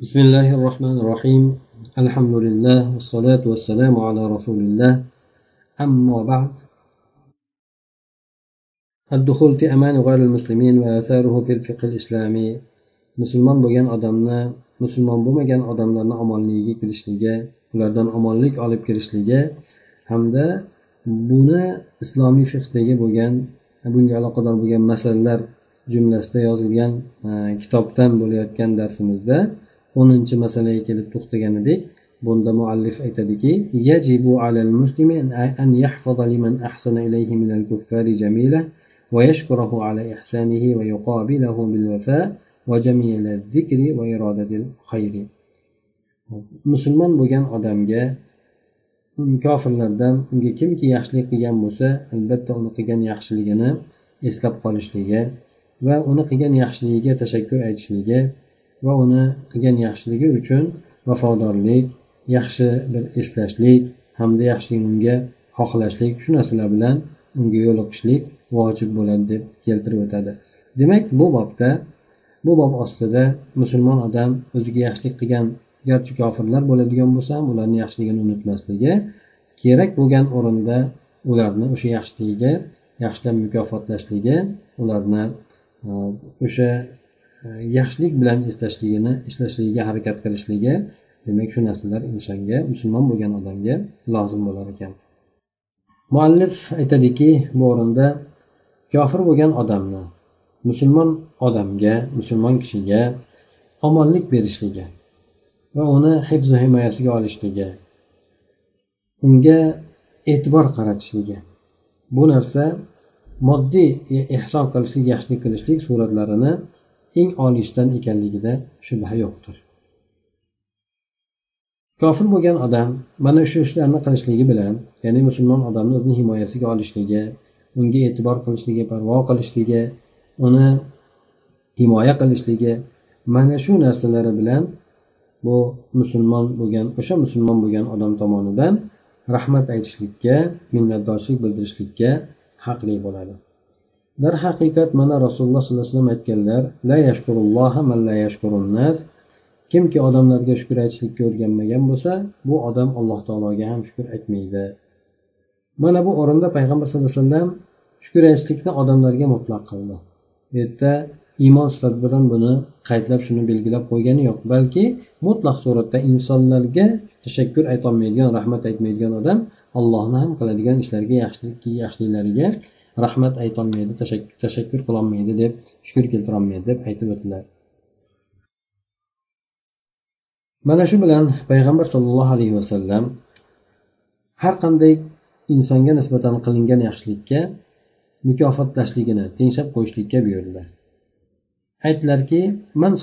بسم الله الرحمن الرحيم الحمد لله والصلاة والسلام على رسول الله أما بعد الدخول في أمان غير المسلمين وآثاره في الفقه الإسلامي musulmon bo'lgan odamni musulmon bo'lmagan odamlarni omonligiga kirishligi ulardan omonlik olib kirishligi hamda buni islomiy fiqdagi bo'lgan bunga aloqador bo'lgan masalalar jumlasida yozilgan e, kitobdan bo'layotgan darsimizda o'ninchi masalaga kelib to'xtagan edik bunda muallif aytadiki yajibu alal muslimi an yahfaza liman ahsana ilayhi min al kuffari jamila ويشكره على إحسانه ويقابله بالوفاء وجميل الذكر وإرادة الخير musulmon bo'lgan odamga kofirlardan unga kimki yaxshilik qilgan bo'lsa albatta uni qilgan yaxshiligini eslab qolishligi va uni qilgan yaxshiligiga tashakkur aytishligi va uni qilgan yaxshiligi uchun vafodorlik yaxshi bir eslashlik hamda yaxshilikni unga xohlashlik shu narsalar bilan unga yo'liqishlik vojib bo'ladi deb keltirib o'tadi. Demak bu bobda bu bob ostida musulmon odam o'ziga yaxshilik qilgan garchi kofirlar bo'ladigan bo'lsa ham ularni yaxshiligini unutmasligi kerak bo'lgan o'rinda ularni o'sha yaxshiligiga yaxshilab mukofotlashligi ularni o'sha E, yaxshilik bilan eslashligini eslashligiga harakat qilishligi demak shu narsalar insonga musulmon bo'lgan odamga lozim bo'lar ekan. Muallif aytadiki bu o'rinda kofir bo'lgan odamni musulmon odamga musulmon kishiga omonlik berishligi va uni hifzu himoyasiga olishligi unga e'tibor qaratishligi bu narsa moddiy e-, ehson qilishlik yaxshilik qilishlik suratlarini eng oliysidan ekanligida shubha yo'qdir. Kofir bo'lgan odam mana shu ishlarni qilishligi bilan ya'ni musulmon odamni o'zini himoyasiga olishligi unga e'tibor qilishligi parvo qilishligi uni himoya qilishligi mana shu narsalari bilan bu musulmon bo'lgan o'sha musulmon bo'lgan odam tomonidan rahmat aytishlikka minnatdorchilik bildirishlikka haqli bo'ladi. Darhaqiqat mana rasululloh sollallohu alayhi vasallam aytganlar la yashkurulloha man la yashkurunnas kimki odamlarga shukur aytishlikka o'rganmagan bo'lsa bu odam alloh taologa ham shukur aytmaydi. Mana bu o'rinda payg'ambar sallallohu alayhi vasallam shukur aytishlikni odamlarga mutlaq qildi. Bu yerda iymon sifati bilan buni qaydlab shuni belgilab qo'ygani yo'q balki mutlaq suratda insonlarga tashakkur aytolmaydigan rahmat aytmaydigan odam allohni ham qiladigan ishlariga yaxshilik yaxshiliklariga rahmat aytolmaydi tashakkur qilolmaydi deb shukur keltirolmaydi deb aytib o'tdilar mana shu bilan payg'ambar sollallohu alayhi vasallam har qanday insonga nisbatan qilingan yaxshilikka mukofotlashligini tenglab qo'yishlikka buyurdilar aytdilarki man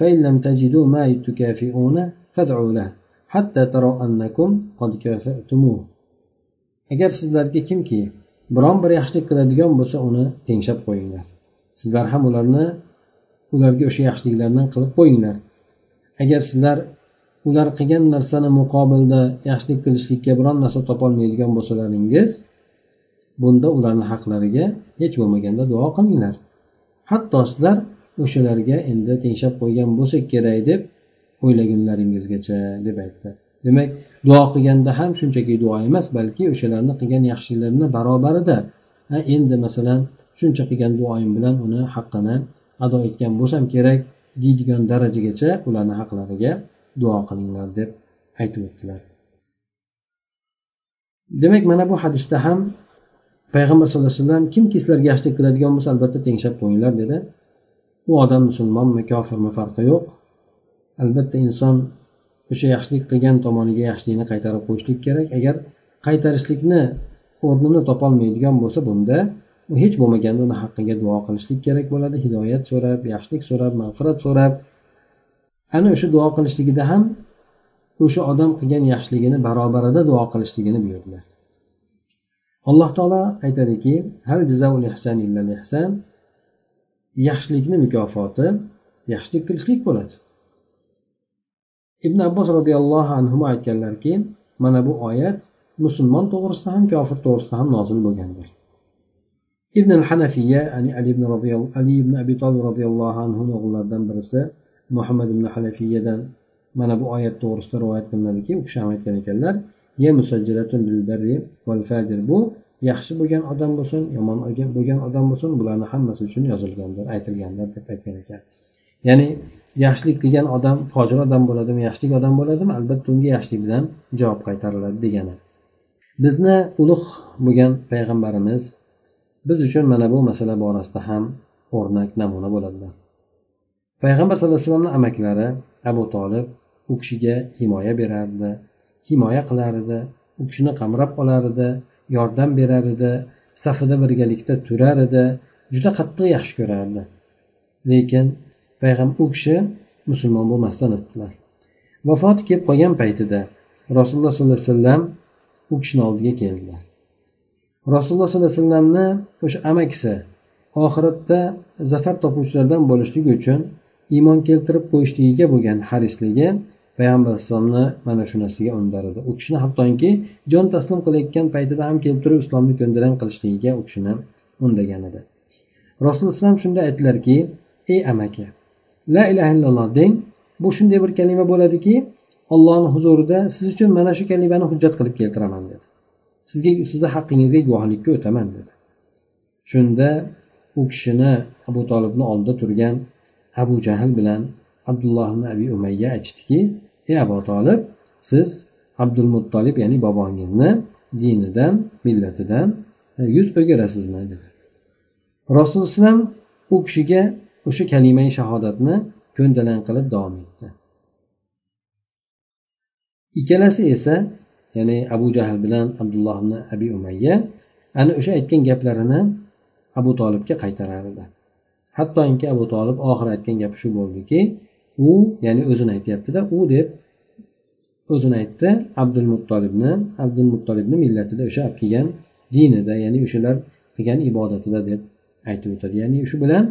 فإن لم تجدوا ما تكافئونه فادعوا له حتى تروا أنكم قد كافأتموه agar sizlarga kimki biron bir yaxshilik qiladigan bo'lsa uni tenglab qo'yinglar. Sizlar ham ularni ularga o'sha yaxshiliklarni qilib qo'yinglar. Agar sizlar ular qilgan narsani muqobilda yaxshilik qilishlikka biron narsa topolmaydigan bo'lsalaringiz bunda ularni haqlariga hech bo'lmaganda duo qilinglar. Hatto sizlar o'shalarga endi tenglab qo'ygan bo'lsak kerak deb o'ylagunlaringizgacha deb aytdi. Demak duo qilganda ham shunchaki duo emas balki o'shalarni qilgan yaxshiliklarini barobarida. Endi masalan shuncha qilgan duoyim bilan uni haqqini ado etgan bo'lsam kerak deydigan darajagacha ularni haqlariga duo qilinglar deb aytib o'tdilar. Demak mana bu hadisda ham payg'ambar sallallohu alayhi vasallam kimki sizlarga yaxshilik qiladigan bo'lsa albatta tengshab qo'yinglar dedi. U odam musulmonmi kofirmi farqi yo'q. Albatta inson o'sha yaxshilik qilgan tomoniga yaxshilikni qaytarib qo'yishlik kerak. Agar qaytarishlikni o'rnini topolmaydigan bo'lsa bunda u hech bo'lmaganda uni haqqiga duo qilishlik kerak bo'ladi. Hidoyat so'rab yaxshilik so'rab mag'firat so'rab. Ana o'sha duo qilishligida ham o'sha odam qilgan yaxshiligini barobarida duo qilishligini buyurdilar. Alloh taolo aytadiki hal ihsan. Yaxshilikni mukofoti yaxshilik qilishlik bo'ladi. Ibn abbos roziyallohu anhu aytganlarki mana bu oyat musulmon to'g'risida ham kofir to'g'risida ham nozil bo'lgandir. Ibn al hanafiya ya'ni ali ibn ali ibn abi tolib roziyallohu anhu o'g'illaridan birisi muhammad ibn hanafiyadan mana bu oyat to'g'risida rivoyat qilinadiki u kishi ham aytgan ekanlar bu yaxshi bo'lgan odam bo'lsin yomon bo'lgan odam bo'lsin bularni hammasi uchun yozilgandir aytilgandir deb aytgan ekan. Ya'ni yaxshilik qilgan odam fojir odam bo'ladimi yaxshilik odam bo'ladimi? Albatta unga yaxshilik bilan javob qaytariladi degani. Bizni ulug' bo'lgan payg'ambarimiz biz uchun mana bu masala borasida ham o'rnak namuna bo'ladilar. Payg'ambar sallallohu alayhi vasallamni amaklari abu tolib u kishiga himoya berardi himoya qilar edi u kishini qamrab olar edi yordam berar edi safida birgalikda turar edi juda qattiq yaxshi ko'rardi. Lekin payg'ambar u kishi musulmon bo'lmasdan o'tdilar. Vafoti kelib qolgan paytida rasululloh sollallohu alayhi vasallam u kishini oldiga keldilar. Rasululloh sollallohu alayhi vasallamni o'sha amakisi oxiratda zafar topuvchilardan bo'lishligi uchun iymon keltirib qo'yishligiga bo'lgan harisligi payg'ambar alayhissalomni mana shu narsaga undar edi u kishini hattoki jon taslim qilayotgan paytida ham kelib turib islomni ko'ndalang qilishligiga u kishini undagan edi. Rasululloh alayhivasallam shunda aytdilarki ey amaki la ilaha illalloh deng. Bu shunday bir kalima bo'ladiki ollohni huzurida siz uchun mana shu kalimani hujjat qilib keltiraman dedi. Sizga sizni haqqingizga guvohlikka o'taman dedi. Shunda u kishini abu tolibni oldida turgan abu jahl bilan abdulloh ibn abi umayya aytishdiki ey abu tolib siz abdul muttolib ya'ni bobongizni dinidan millatidan e, yuz o'girasizmi dedi. Rasululloh alayhivasallam u kishiga o'sha kalimai shahodatni ko'ndalang qilib davom etdi. Ikkalasi esa ya'ni abu jahl bilan abdulloh ibn abi umayya ana o'sha aytgan gaplarini abu tolibga qaytarar edi hattoki abu tolib oxiri aytgan gapi shu bo'ldiki u ya'ni o'zini aytyaptida u deb o'zini aytdi abdul muttolibni abdul muttolibni millatida o'sha olib kelgan dinida ya'ni o'shalar qilgan ibodatida deb aytib o'tadi. Ya'ni shu bilan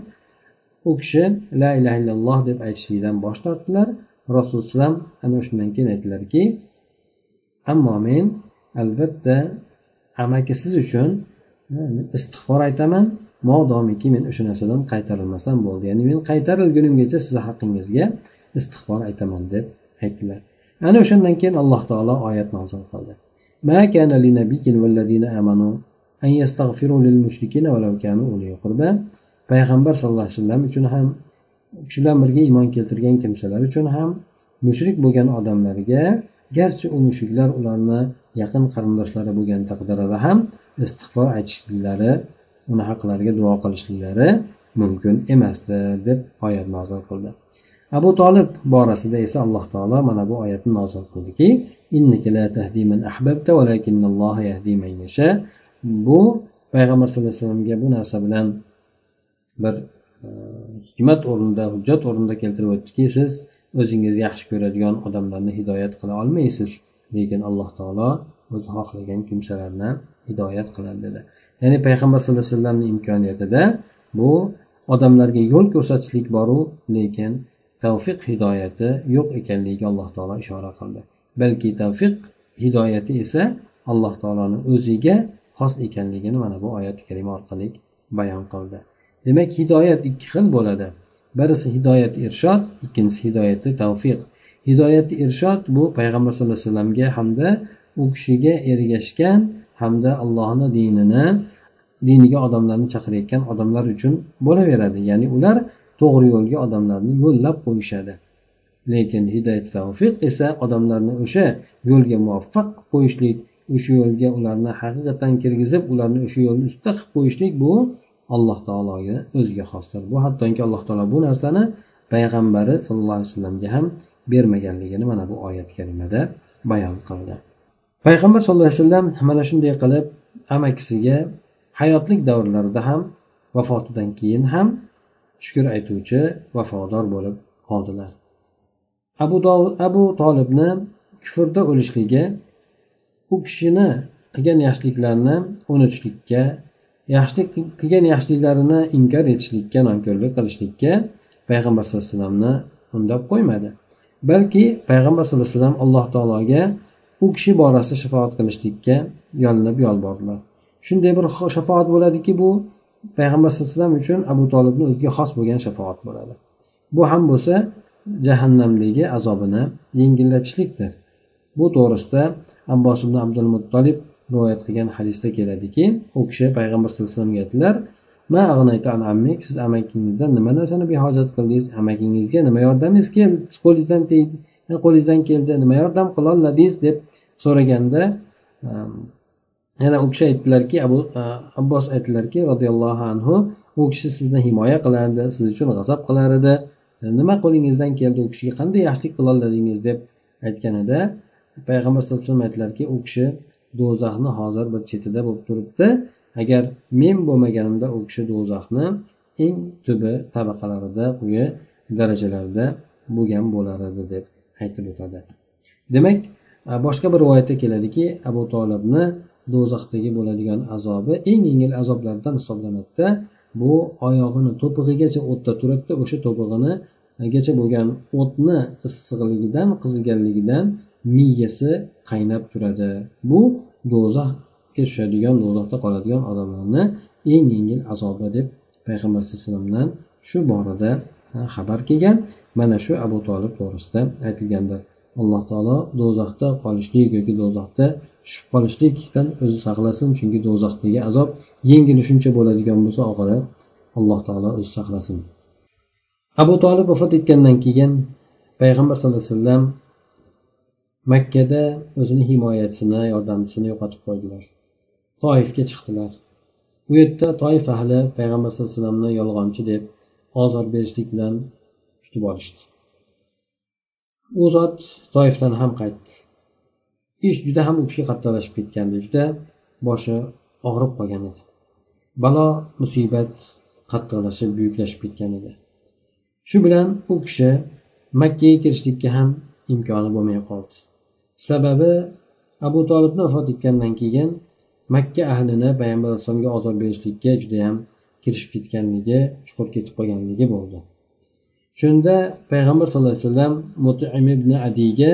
u kishi la ilaha illalloh deb aytishlikdan bosh tortdilar. Rasululloh ana shundan keyin aytdilarki ammo men albatta amaki siz uchun istig'for aytaman. Modomiki men o'sha narsadan qaytarilmasam bo'ldi. Ya'ni men qaytarilgunimgacha sizni haqqingizga istig'for aytaman deb aytdilar. Ana o'shandan keyin alloh taolo oyat nozil qildi. Payg'ambar sallallohu alayhi vasallam uchun ham shu bilan birga iymon keltirgan kimsalar uchun ham mushrik bo'lgan odamlarga garchi u mushuklar ularni yaqin qarindoshlari bo'lgan taqdirida ham istig'for aytishliklari uni haqlariga duo qilishliklari mumkin emasdi deb oyat nozil qildi. Abu tolib borasida esa alloh taolo mana bu oyatni nozil qildiki bu payg'ambar sallallohu alayhi vasallamga bu narsa bilan bir e, hikmat o'rnida hujjat o'rnida keltirib o'tdiki siz o'zingiz yaxshi ko'radigan odamlarni hidoyat qila olmaysiz lekin alloh taolo o'zi xohlagan kimsalarni hidoyat qiladi dedi. Ya'ni payg'ambar sallallohu alayhi vasallamni imkoniyatida bu odamlarga yo'l ko'rsatishlik boru lekin tavfiq hidoyati yo'q ekanligiga alloh taolo ishora qildi. Balki tavfiq hidoyati esa alloh taoloni o'ziga xos ekanligini mana bu oyat kalima orqali bayon qildi. Demak hidoyat ikki xil bo'ladi. Birisi hidoyat irshod ikkinchisi hidoyati tavfiq. Hidoyati irshod bu payg'ambar sallallohu alayhi vasallamga hamda u kishiga ergashgan hamda allohni dinini diniga odamlarni chaqirayotgan odamlar uchun bo'laveradi. Ya'ni ular to'g'ri yo'lga odamlarni yo'llab qo'yishadi. Lekin hidoyat tavfiq esa odamlarni o'sha yo'lga muvaffaq qilib qo'yishlik o'sha yo'lga ularni haqiqatdan kirgizib ularni o'sha yo'lni ustida qilib qo'yishlik bu alloh taologa o'ziga xosdir. Bu hattoki alloh taolo bu narsani payg'ambari sallallohu alayhi vasallamga ham bermaganligini mana bu oyat kalimada bayon qildi. Payg'ambar sallallohu alayhi vasallam mana shunday qilib amakisiga hayotlik davrlarida ham vafotidan keyin ham shukur aytuvchi vafodor bo'lib qoldilar. Abu abu tolibni kufrda o'lishligi u kishini qilgan yaxshiliklarini unutishlikka yaxshilik qilgan yaxshiliklarini inkor etishlikka nonko'rlik qilishlikka payg'ambar sallallohu alayhi vasallamni undab qo'ymadi. Balki payg'ambar sallallohu alayhi vasallam alloh taologa u kishi borasida shafoat qilishlikka yolinib yolbordilar. Shunday bir shafoat bo'ladiki bu payg'ambar sallallohu alayhi vasallam uchun abu tolibni o'ziga xos bo'lgan shafoat bo'ladi. Bu ham bo'lsa jahannamdagi azobini yengillatishlikdir. Bu to'g'risida abbos ibn abdul muttolib rivoyat qilgan hadisda keladiki u kishi payg'ambar sallallohu alayhi vasallamga aytdilar siz amakingizdan nima narsani behojat qildingiz? Amakingizga nima yordamingiz keldi qo'lingizdan e, qo'lingizdan keldi nima yordam qilolmadingiz deb so'raganda ehm, yana u kishi aytdilarki abu e, abbos aytdilarki roziyallohu anhu u kishi sizni himoya qilardi siz uchun g'azab qilar edi. Nima qo'lingizdan keldi? U kishiga qanday yaxshilik qilolmadingiz deb aytganida payg'ambar sallallohu alayhi vasallam aytdilarki u kishi do'zaxni hozir bir chetida bo'lib turibdi. Agar men bo'lmaganimda u kishi do'zaxni eng tubi tabaqalarida quyi darajalarda bo'lgan bo'lar edi deb aytib o'tadi. Demak e, boshqa bir rivoyatda keladiki abu tolibni do'zaxdagi bo'ladigan azobi eng yengil azoblardan hisoblanadida bu oyog'ini to'pig'igacha o'tda turibdi o'sha to'pig'inigacha bo'lgan o'tni issiqligidan qiziganligidan miyasi qaynab turadi. Bu do'zaxga tushadigan do'zaxda qoladigan odamlarni eng yengil azobi deb payg'ambar alayhi vasallamdan shu borada xabar kelgan. Mana shu abu tolib to'g'risida aytilgandir alloh taolo do'zaxda qolishlik yoki do'zaxda tushib qolishlikdan o'zi saqlasin chunki do'zaxdagi azob yengili shuncha bo'ladigan bo'lsa oxiri alloh taolo o'zi saqlasin. Abu tolib vafot etgandan keyin payg'ambar sallallohu alayhi vasallam makkada o'zini himoyachisini yordamchisini yo'qotib qo'ydilar. Toifga chiqdilar. U yerda toif ahli payg'ambar sallallohu alayhi vasallamni yolg'onchi deb ozor berishlik bilan kutib olishdi. U zot toifdan ham qaytdi. Ish juda ham u kishiga qattiqlashib ketgandi. Juda boshi og'rib qolgan edi. Balo musibat qattiqlashib buyuklashib ketgan edi. Shu bilan u kishi makkaga kirishlikka ham imkoni bo'lmay qoldi. Sababi abu tolibni vafot etgandan keyin makka ahlini payg'ambar alayhissalomga ozor berishlikka judayam kirishib ketganligi chuqur ketib qolganligi bo'ldi. Shunda payg'ambar sallallohu alayhi vasallam mutim ibn adiyga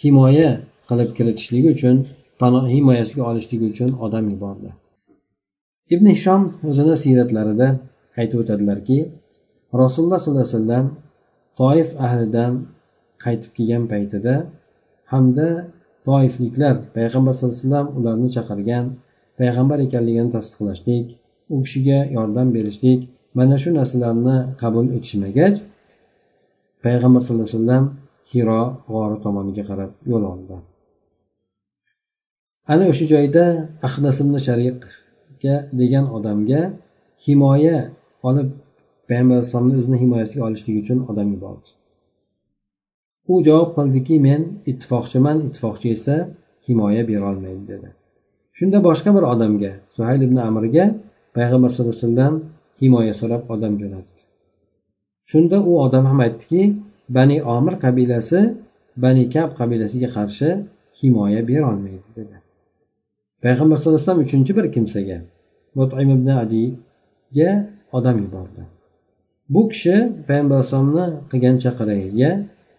himoya qilib kiritishligi uchun himoyasiga olishligi uchun odam yubordi. Ibn hishom o'zini siyratlarida aytib o'tadilarki rasululloh sollallohu alayhi vasallam toif ahlidan qaytib kelgan paytida hamda toifliklar. Payg'ambar sallallohu alayhi vasallam ularni chaqirgan payg'ambar ekanligini tasdiqlashlik u kishiga yordam berishlik mana shu narsalarni qabul etishmagach payg'ambar sallallohu alayhi vasallam hiro g'ori tomoniga qarab yo'l oldi. Ana o'sha joyda ahnasimni shariqga degan odamga himoya olib payg'ambar alayhisalomni o'zini himoyasiga olishlik uchun odam yubordi. U javob qildiki men ittifoqchiman ittifoqchi esa himoya berolmaydi dedi. Shunda boshqa bir odamga suhayl ibn amirga payg'ambar sallallohu alayhi vasallam himoya so'rab odam jo'natdi. Shunda u odam ham aytdiki bani omir qabilasi bani kab qabilasiga qarshi himoya berolmaydi dedi. Payg'ambar sallallohu alayhi vasallam uchinchi bir kimsaga mutim ibn adiga odam yubordi. Bu kishi payg'ambar alayhisalomni qilgan chaqirig'iga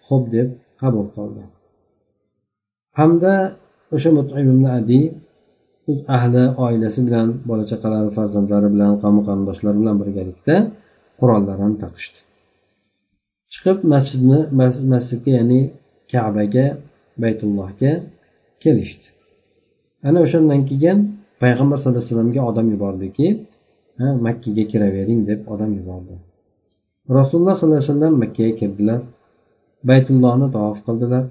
xo'p deb qabul qildi. Hamda o'sha ibn adi o'z ahli oilasi bilan bola chaqalari farzandlari bilan qavmi qarindoshlari bilan birgalikda qurollarini taqishdi. Chiqib masjidni masjidga ya'ni kabaga baytullohga kelishdi. Ana o'shandan keyin payg'ambar sallallohu alayhi vasallamga odam yubordiki makkaga kiravering deb odam yubordi. Rasululloh sollallohu alayhi vasallam makkaga kirdilar baytullohni tavof qildilar.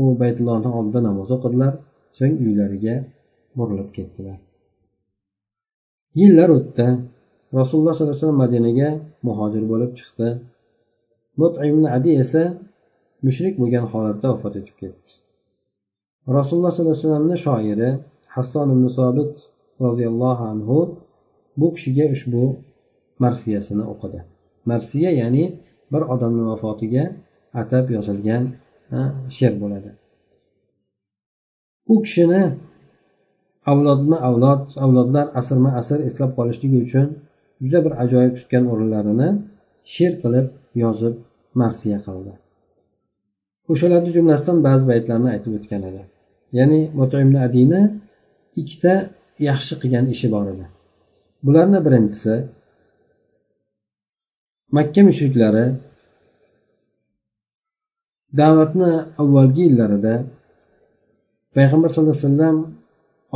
U baytullohni oldida namoz o'qidilar. So'ng uylariga burilib ketdilar. Yillar o'tdi. Rasululloh sollallohu alayhi vasallam madinaga muhojir bo'lib chiqdi. Mutim adi esa mushrik bo'lgan holatda vafot etib ketdi. Rasululloh sollallohu alayhi vasallamni shoiri hasson ibn sobit roziyallohu anhu bu kishiga ushbu marsiyasini o'qidi. Marsiya ya'ni bir odamni vafotiga atab yozilgan she'r bo'ladi. U kishini avlodma avlod avlodlar asrma asr eslab qolishligi uchun juda bir ajoyib tutgan o'rinlarini she'r qilib yozib marsiya qildi. O'shalarni jumlasidan ba'zi baytlarni aytib o'tgan edi. Ya'ni mutimni adini ikkita yaxshi qilgan ishi bor edi. Bularni birinchisi makka mushriklari da'vatni avvalgi yillarida payg'ambar sallallohu alayhi vasallam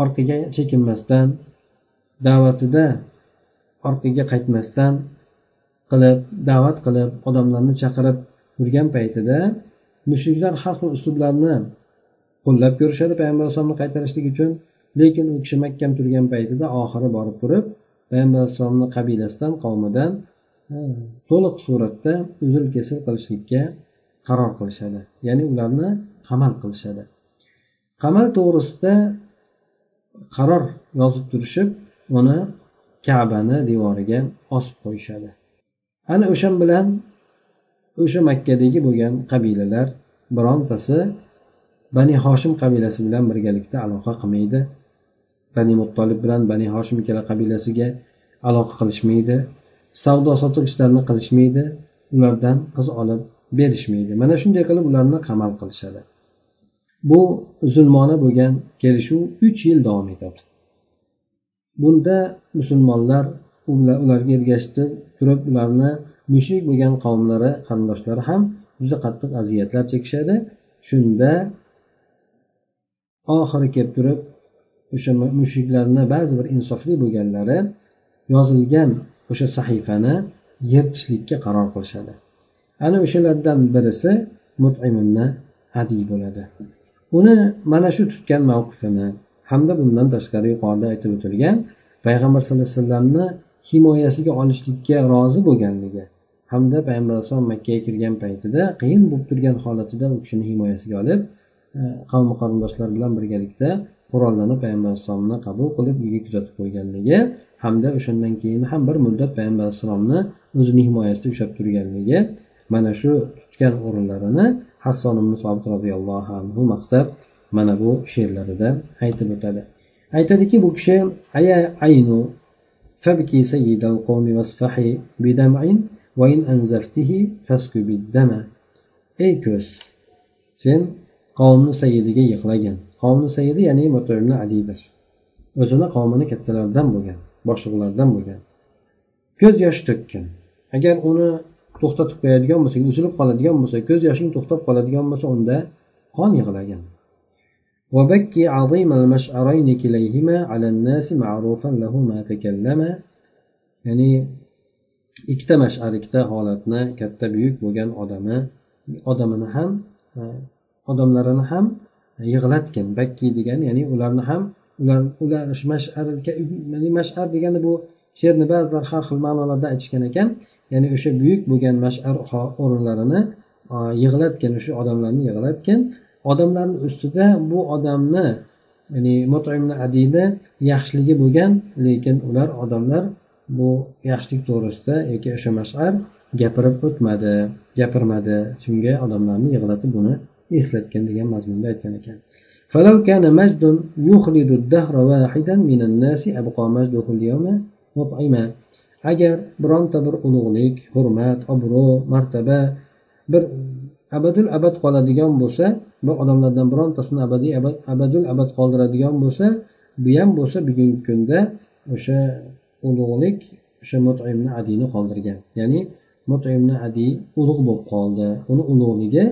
orqaga chekinmasdan da'vatida orqaga qaytmasdan qilib da'vat qilib odamlarni chaqirib yurgan paytida mushriklar har xil uslublarni qo'llab ko'rishadi payg'ambar alayhisalomni qaytarishlik uchun. Lekin u kishi mahkam turgan paytida oxiri borib turib payg'ambar alayhissalomni qabilasidan qavmidan to'liq suratda uzr kesil qilishlikka qaror qilishadi. Ya'ni ularni qamal qilishadi. Qamal to'g'risida qaror yozib turishib uni kabani devoriga osib qo'yishadi. Ana o'sha bilan o'sha makkadagi bo'lgan qabilalar birontasi bani hoshim qabilasi bilan birgalikda aloqa qilmaydi. Bani muttolib bilan bani hoshim ikkala qabilasiga aloqa qilishmaydi. Savdo sotiq ishlarini qilishmaydi. Ulardan qiz olib berishmaydi. Mana shunday qilib ularni qamal qilishadi. Bu zulmona bo'lgan kelishuv uch yil davom etadi. Bunda musulmonlar ularga ergashib turib ularni mushrik bo'lgan qavmlari qarindoshlari ham juda qattiq aziyatlar chekishadi. Shunda oxiri kelib turib o'sha mushriklarni ba'zi bir insofli bo'lganlari yozilgan o'sha sahifani yirtishlikka qaror qilishadi. Ana o'shalardan birisi mutimni adiy bo'ladi. Uni mana shu tutgan mavqifini hamda bundan tashqari yuqorida aytib o'tilgan payg'ambar sallallohu alayhi vasallamni himoyasiga olishlikka rozi bo'lganligi hamda payg'ambar alayhisalom makkaga kirgan paytida qiyin bo'lib turgan holatida u kishini himoyasiga olib e, qavmi qarindoshlar bilan birgalikda qurollanib payg'ambar alayhissalomni qabul qilib uyga kuzatib qo'yganligi hamda o'shandan keyin ham bir muddat payg'ambar alayhissalomni o'zini himoyasida ushlab turganligi mana shu tutgan o'rinlarini hasson ibn sobit roziyallohu anhu maqtab mana bu she'rlarida aytib o'tadi aytadiki bu kishi aya aynu فابكي سيد القوم واصفحي بدمع وإن أنزفته فاسكبي الدم ey ko'z sen qavmni sayyidiga yig'lagin qavmni sayyidi ya'ni mutimni alidir o'zini qavmini kattalaridan bo'lgan boshliqlardan bo'lgan ko'z yosh to'kkin agar uni to'xtatib qo'yadigan bo'lsak uzilib qoladigan bo'lsa ko'z yoshing to'xtab qoladigan bo'lsa unda qon yig'lagin وبكي عظيم المشعرين كليهما على الناس معروفا له ما تكلما ya'ni ikkita mashar ikkita holatni katta buyuk bo'lgan odami odamini ham e, odamlarini ham yig'latgin bakki degan ya'ni ularni ham ular ular mashar mashar degani bu she'rni ba'zilar har xil ma'nolarda aytishgan ekan ya'ni o'sha buyuk bo'lgan mashar o'rinlarini yig'latgan o'sha odamlarni yig'latgan odamlarni ustida bu odamni ya'ni mutimni adiyni yaxshiligi bo'lgan lekin ular odamlar bu yaxshilik to'g'risida yoki o'sha mashar gapirib o'tmadi gapirmadi shunga odamlarni yig'latib uni eslatgan degan mazmunda aytgan ekan فلو كان مجد يخلد الدهر واحدا من الناس أبقى مجده اليوم مطعما agar bironta bir ulug'lik hurmat obro' martaba bir abadul abad qoladigan bo'lsa bu odamlardan birontasini abadiy abadul abad qoldiradigan bo'lsa bu ham bo'lsa bugungi kunda o'sha ulug'lik o'sha mutimni adiyni qoldirgan. Ya'ni mutimni adiy ulug' bo'lib qoldi. Uni ulug'ligi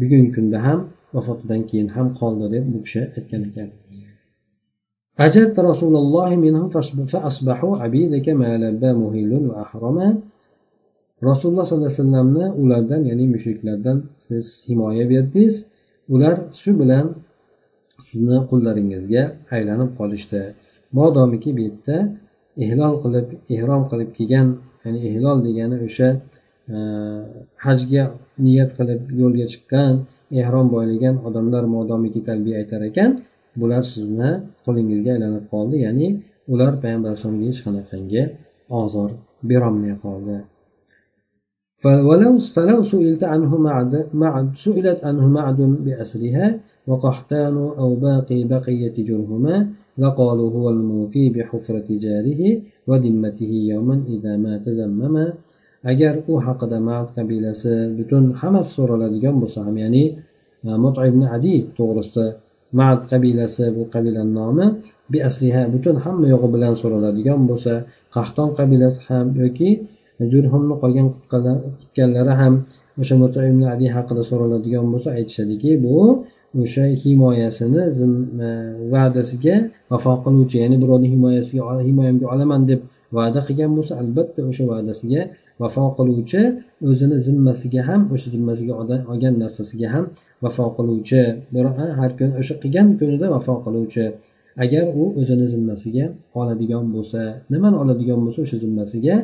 bugungi kunda ham vafotidan keyin ham qoldi deb bu kishi aytgan ekan. أجبت رسول الله منهم فأصبحوا عبيدك ما لبى مهل وأحرما rasululloh sollallohu alayhi vasallamni ulardan ya'ni mushriklardan siz himoya berdingiz ular shu bilan sizni qullaringizga aylanib qolishdi modomiki bu yerda ehlol qilib ehrom qilib kelgan ya'ni ehlol degani o'sha e, hajga niyat qilib yo'lga chiqqan ehrom boylagan odamlar modomiki talbiya aytar ekan bular sizni qo'lingizga aylanib qoldi ya'ni ular payg'ambar alayhisalomga hech qanaqangi ozor berolmay qoldi فلو فلو سئلت عنه معد معد سئلت عنه معد بأسرها وقحتان أو باقي بقية جرهما لقالوا هو الموفي بحفرة جاره وذمته يوما إذا ما تزمما agar u haqida mad qabilasi butun hammasi so'raladigan bo'lsa ham ya'ni mutimni adi to'g'risida mad qabilasi bu qabilani nomi. Bi asliha butun hamma yo'g'i bilan so'raladigan bo'lsa qahton qabilasi ham yoki jurhumni qolgan qutganlari ham o'sha mutaimni adi haqida so'raladigan bo'lsa aytishadiki bu o'sha himoyasini e, va'dasiga vafo qiluvchi ya'ni birovni himoyasiga himoyamga olaman deb va'da qilgan bo'lsa albatta o'sha va'dasiga vafo qiluvchi o'zini zimmasiga ham o'sha zimmasiga olgan narsasiga ham vafo qiluvchi har kuni o'sha qilgan kunida vafo qiluvchi agar u o'zini zimmasiga oladigan bo'lsa nimani oladigan bo'lsa o'sha zimmasiga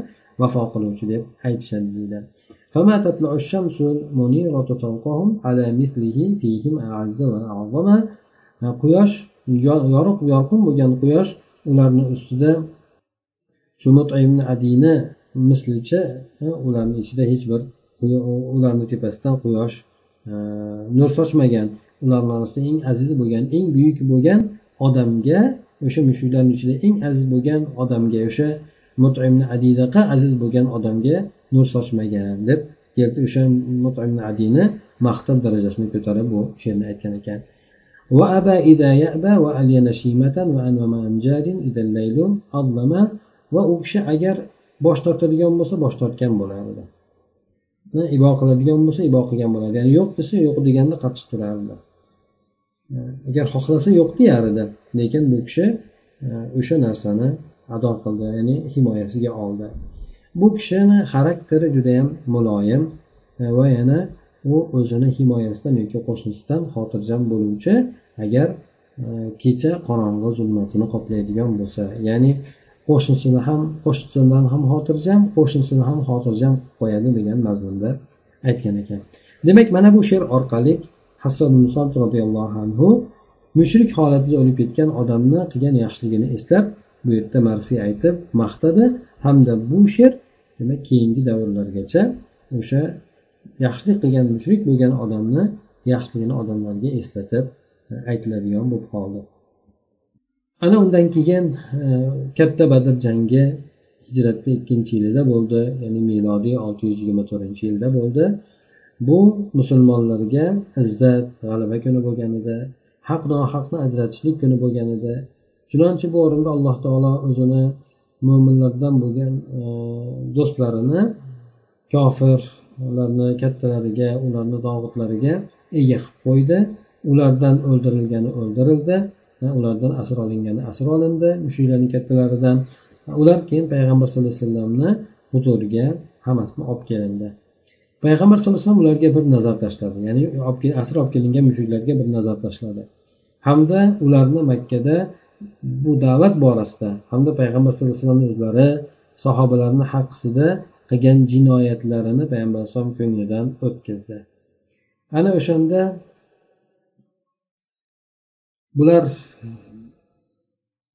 vafo qiluvchi deb aytishadi deydi فما تطلع الشمس المنيرة فوقهم على مثله فيهم أعز وأعظم quyosh yorug' yorqin bo'lgan quyosh ularni ustida shu mutimni adini mislicha ularni ichida hech bir ularni tepasidan quyosh nur sochmagan ularni orasida eng aziz bo'lgan eng buyuk bo'lgan odamga o'sha mushuklarni ichida eng aziz bo'lgan odamga o'sha mutimni adidaqa aziz bo'lgan odamga nur sochmagan deb keldi o'sha mutimni adini maqtab darajasini ko'tarib bu she'rni aytgan ekan وأبى إذا يأبى وألين شيمة وأنوم أنجاد إذا الليل أظلم va u kishi agar bosh tortadigan bo'lsa bosh tortgan bo'lardi. Ibo qiladigan bo'lsa ibo qilgan bo'lardi. Ya'ni yo'q desa yo'q deganda qattiq turardi. Agar xohlasa yo'q deyardi. Lekin bu kishi e, o'sha narsani ado qildi ya'ni himoyasiga oldi. Bu kishini xarakteri judayam muloyim e, va yana u o'zini himoyasidan yoki qo'shnisidan xotirjam bo'luvchi agar e, kecha qorong'i zulmatini qoplaydigan bo'lsa. Ya'ni qo'shnisini ham qo'shnisidan ham xotirjam qo'shnisini ham xotirjam qilib qo'yadi degan mazmunda aytgan ekan. Demak mana bu she'r orqali hasson musob roziyallohu anhu mushrik holatida o'lib ketgan odamni qilgan yaxshiligini eslab bu yerda marsiy aytib maqtadi. Hamda bu she'r demak keyingi davrlargacha o'sha yaxshilik qilgan mushrik bo'lgan odamni yaxshiligini odamlarga eslatib aytiladigan bo'lib qoldi. Ana undan keyin e, katta badr jangi hijratni ikkinchi yilida bo'ldi ya'ni milodiy olti yuz yigirma to'rtinchi yilda bo'ldi. Bu musulmonlarga izzat g'alaba kuni bo'lgan edi haq nohaqni ajratishlik kuni bo'lgan edi. Chunonchi bu o'rinda alloh taolo o'zini mo'minlardan bo'lgan e, do'stlarini kofirlarni kattalariga ularni dog'utlariga ega qilib qo'ydi. Ulardan o'ldirilgani o'ldirildi. Ulardan asr olingani asr olindi mushuklarni kattalaridan. Ular keyin payg'ambar sallallohu alayhi vasallamni huzuriga hammasini olib kelindi. Payg'ambar sallallohu alayhi vasallam ularga bir nazar tashladi. Ya'ni asr olib kelingan mushuklarga bir nazar tashladi. Hamda ularni makkada bu da'vat borasida hamda payg'ambar sallallohu alayhi vasallam o'zlari sahobalarni haqisida qilgan jinoyatlarini payg'ambar alayhisalom ko'nglidan o'tkazdi. Ana o'shanda bular e,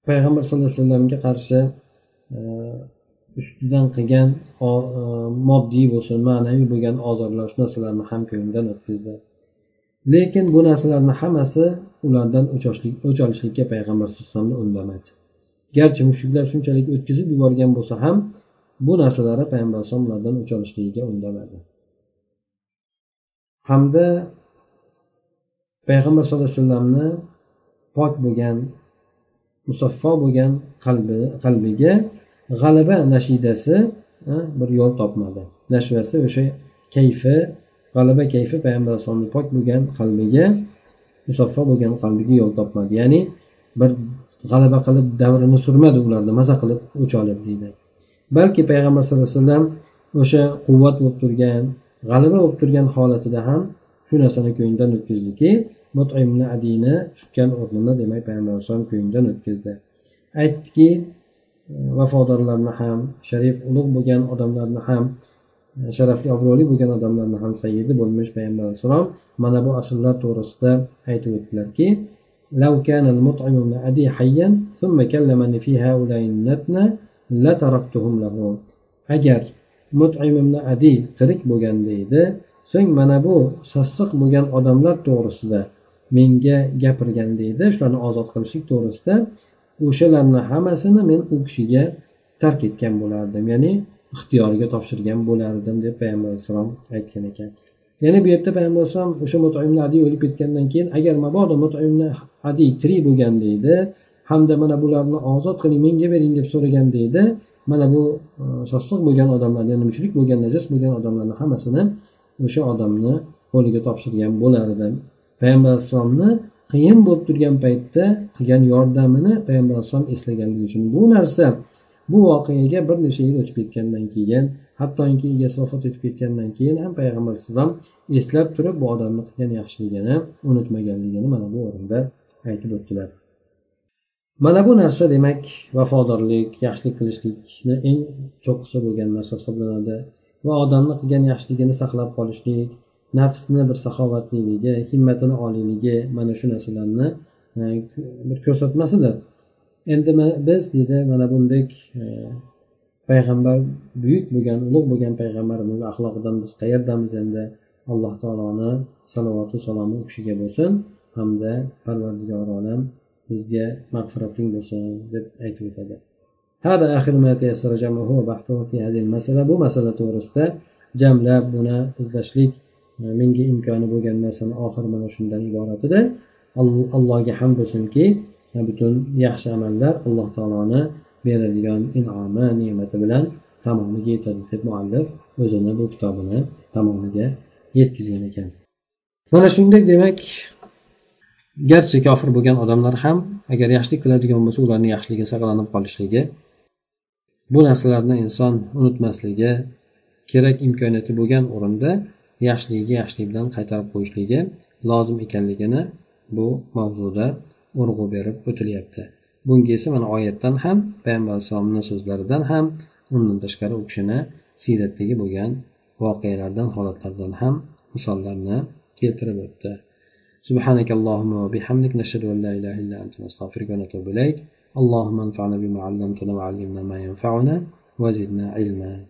payg'ambar sallallohu alayhi vasallamga qarshi e, ustidan qilgan e, moddiy bo'lsin ma'naviy bo'lgan ozorlar shu narsalarni ham ko'nglidan o'tkazdi. Lekin bu narsalarni hammasi ulardan o'ch olishlikka payg'ambar sallallohu alayhi vasallamni undamadi garchi mushuklar shunchalik o'tkazib yuborgan bo'lsa ham bu narsalari payg'ambar alayhisalom ulardan o'ch olishligiga undamadi. Hamda payg'ambar sallallohu alayhi vasallamni pok bo'lgan musaffo bo'lgan qalbi qalbiga g'alaba nashidasi bir yo'l topmadi. Nashvasi o'sha kayfi g'alaba kayfi payg'ambar alayhisalomni pok bo'lgan qalbiga musaffo bo'lgan qalbiga yo'l topmadi. Ya'ni bir g'alaba qilib davrini surmadi ularni maza qilib o'ch olib deydi. Balki payg'ambar sallallohu alayhi vasallam o'sha quvvat bo'lib turgan g'alaba bo'lib turgan holatida ham shu narsani ko'nglidan o'tkazdiki adini tutgan o'rnini demak payg'ambar alayhisalom ko'nglidan o'tkazdi aytdiki vafodorlarni ham sharif ulug' bo'lgan odamlarni ham sharafli obro'li bo'lgan odamlarni ham sayyidi bo'lmish payg'ambar alayhissalom mana bu asrlar to'g'risida aytib o'tdilarki لو كان المطعم بن أدي حيا ثم كلمني في هؤلاء النتنة لتركتهم له agar mutim ibn adi tirik bo'lganda edi so'ng mana bu sassiq bo'lgan odamlar to'g'risida menga gapirganda edi shularni ozod qilishlik to'g'risida o'shalarni hammasini men u kishiga tark etgan bo'lardim. Ya'ni ixtiyoriga topshirgan bo'lardim deb payg'ambar alayhissalom aytgan ekan. Yana bu yerda payg'ambar alayhisalom o'sha mutoimni adiy o'lib ketgandan keyin agar mabodo mutoimni adiy tirik bo'lganda edi hamda mana bularni ozod qiling menga bering deb so'raganda edi mana bu e, sassiq bo'lgan odamlarni ya'ni mushrik bo'lgan najas bo'lgan odamlarni hammasini o'sha odamni qo'liga topshirgan bo'lardim. Payg'ambar alayhissalomni qiyin bo'lib turgan paytda qilgan yordamini payg'ambar alayhissalom eslaganligi uchun bu narsa bu voqeaga bir necha yil o'tib ketgandan keyin hattoki egasi vafot etib ketgandan keyin ham payg'ambar alayhissalom eslab turib bu odamni qilgan yaxshiligini unutmaganligini mana bu o'rinda aytib o'tdilar. Mana bu narsa demak vafodorlik yaxshilik qilishlikni eng cho'qqisi bo'lgan narsa hisoblanadi va odamni qilgan yaxshiligini saqlab qolishlik nafsni bir saxovatliligi himmatini oliyligi mana shu narsalarni e, bir ko'rsatmasidir endi biz deydi mana bunday e, payg'ambar buyuk bo'lgan ulug' bo'lgan payg'ambarimizni axloqidan biz qayerdamiz endi alloh taoloni salovatu salomi u kishiga bo'lsin hamda parvardigor olam bizga mag'firating bo'lsin deb aytib o'tadi هذا آخر ما تيسر جمعه وبحثه في هذه المسألة bu masala to'g'risida jamlab buni izlashlik E, menga imkoni bo'lgan narsani oxiri mana shundan iborat edi. Allohga ham bo'lsinki e, butun yaxshi amallar alloh taoloni beradigan in'omi ne'mati bilan tamomiga yetadi deb muallif o'zini bu kitobini tamomiga yetkazgan ekan. Mana shunday demak garchi kofir bo'lgan odamlar ham agar yaxshilik qiladigan bo'lsa ularni yaxshiligi saqlanib qolishligi bu narsalarni inson unutmasligi kerak imkoniyati bo'lgan o'rinda yaxshiligiga yaxshilik bilan qaytarib qo'yishligi lozim ekanligini bu mavzuda urg'u berib o'tilyapti bunga esa mana oyatdan ham payg'ambar alayhissalomni so'zlaridan ham undan tashqari u kishini siyratdagi bo'lgan voqealardan holatlardan ham misollarni keltirib o'tdi سبحانك اللهم وبحمدك نشهد أن لا إله إلا أنت نستغفرك ونتوب إليك اللهم انفعنا بما علمتنا وعلمنا ما ينفعنا وزدنا علما